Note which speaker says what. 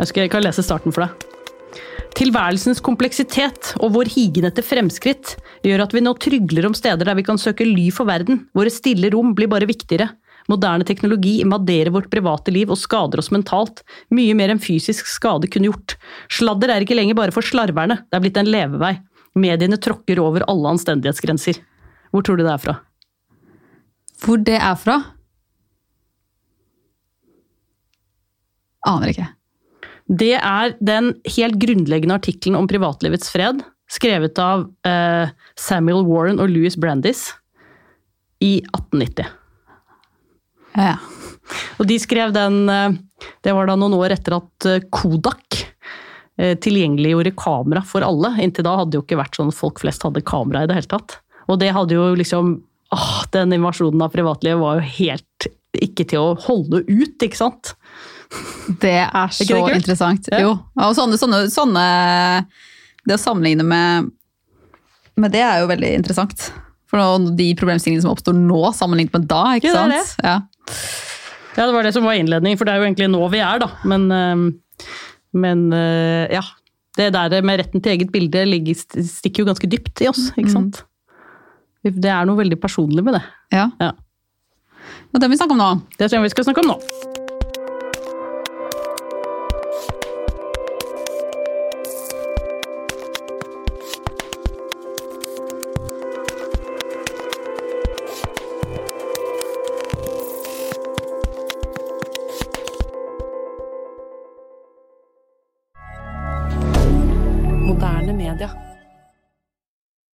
Speaker 1: Jeg skal ikke lese starten for deg. Tilværelsens kompleksitet og vår higen etter fremskritt gjør at vi nå trygler om steder der vi kan søke ly for verden. Våre stille rom blir bare viktigere. Moderne teknologi invaderer vårt private liv og skader oss mentalt. Mye mer enn fysisk skade kunne gjort. Sladder er ikke lenger bare for slarverne, det er blitt en levevei. Mediene tråkker over alle anstendighetsgrenser. Hvor tror du det er fra?
Speaker 2: Hvor det er fra? Aner ikke.
Speaker 1: Det er den helt grunnleggende artikkelen om privatlivets fred, skrevet av eh, Samuel Warren og Louis Brandis i 1890.
Speaker 2: Ja.
Speaker 1: Og de skrev den eh, Det var da noen år etter at eh, Kodak tilgjengeliggjorde kamera for alle. Inntil da hadde det jo ikke vært sånn at folk flest hadde kamera i det hele tatt. Og det hadde jo liksom åh, Den invasjonen av privatlivet var jo helt ikke til å holde ut, ikke sant?
Speaker 2: Det er så
Speaker 1: det
Speaker 2: interessant.
Speaker 1: Ja.
Speaker 2: Jo. Og sånne, sånne, sånne Det å sammenligne med, med det er jo veldig interessant. For nå, de problemstillingene som oppstår nå, sammenlignet med da. ikke
Speaker 1: Ja, det det.
Speaker 2: sant? Ja.
Speaker 1: Ja, det var det som var innledning, for det er jo egentlig nå vi er, da. Men, eh, men eh, ja. Det der med retten til eget bilde ligger, stikker jo ganske dypt i oss, ikke sant? Det er noe veldig personlig med det.
Speaker 2: ja.
Speaker 1: Ja.
Speaker 2: Og det vi snakker om nå.
Speaker 1: Det tror jeg vi skal snakke om nå. Moderne media.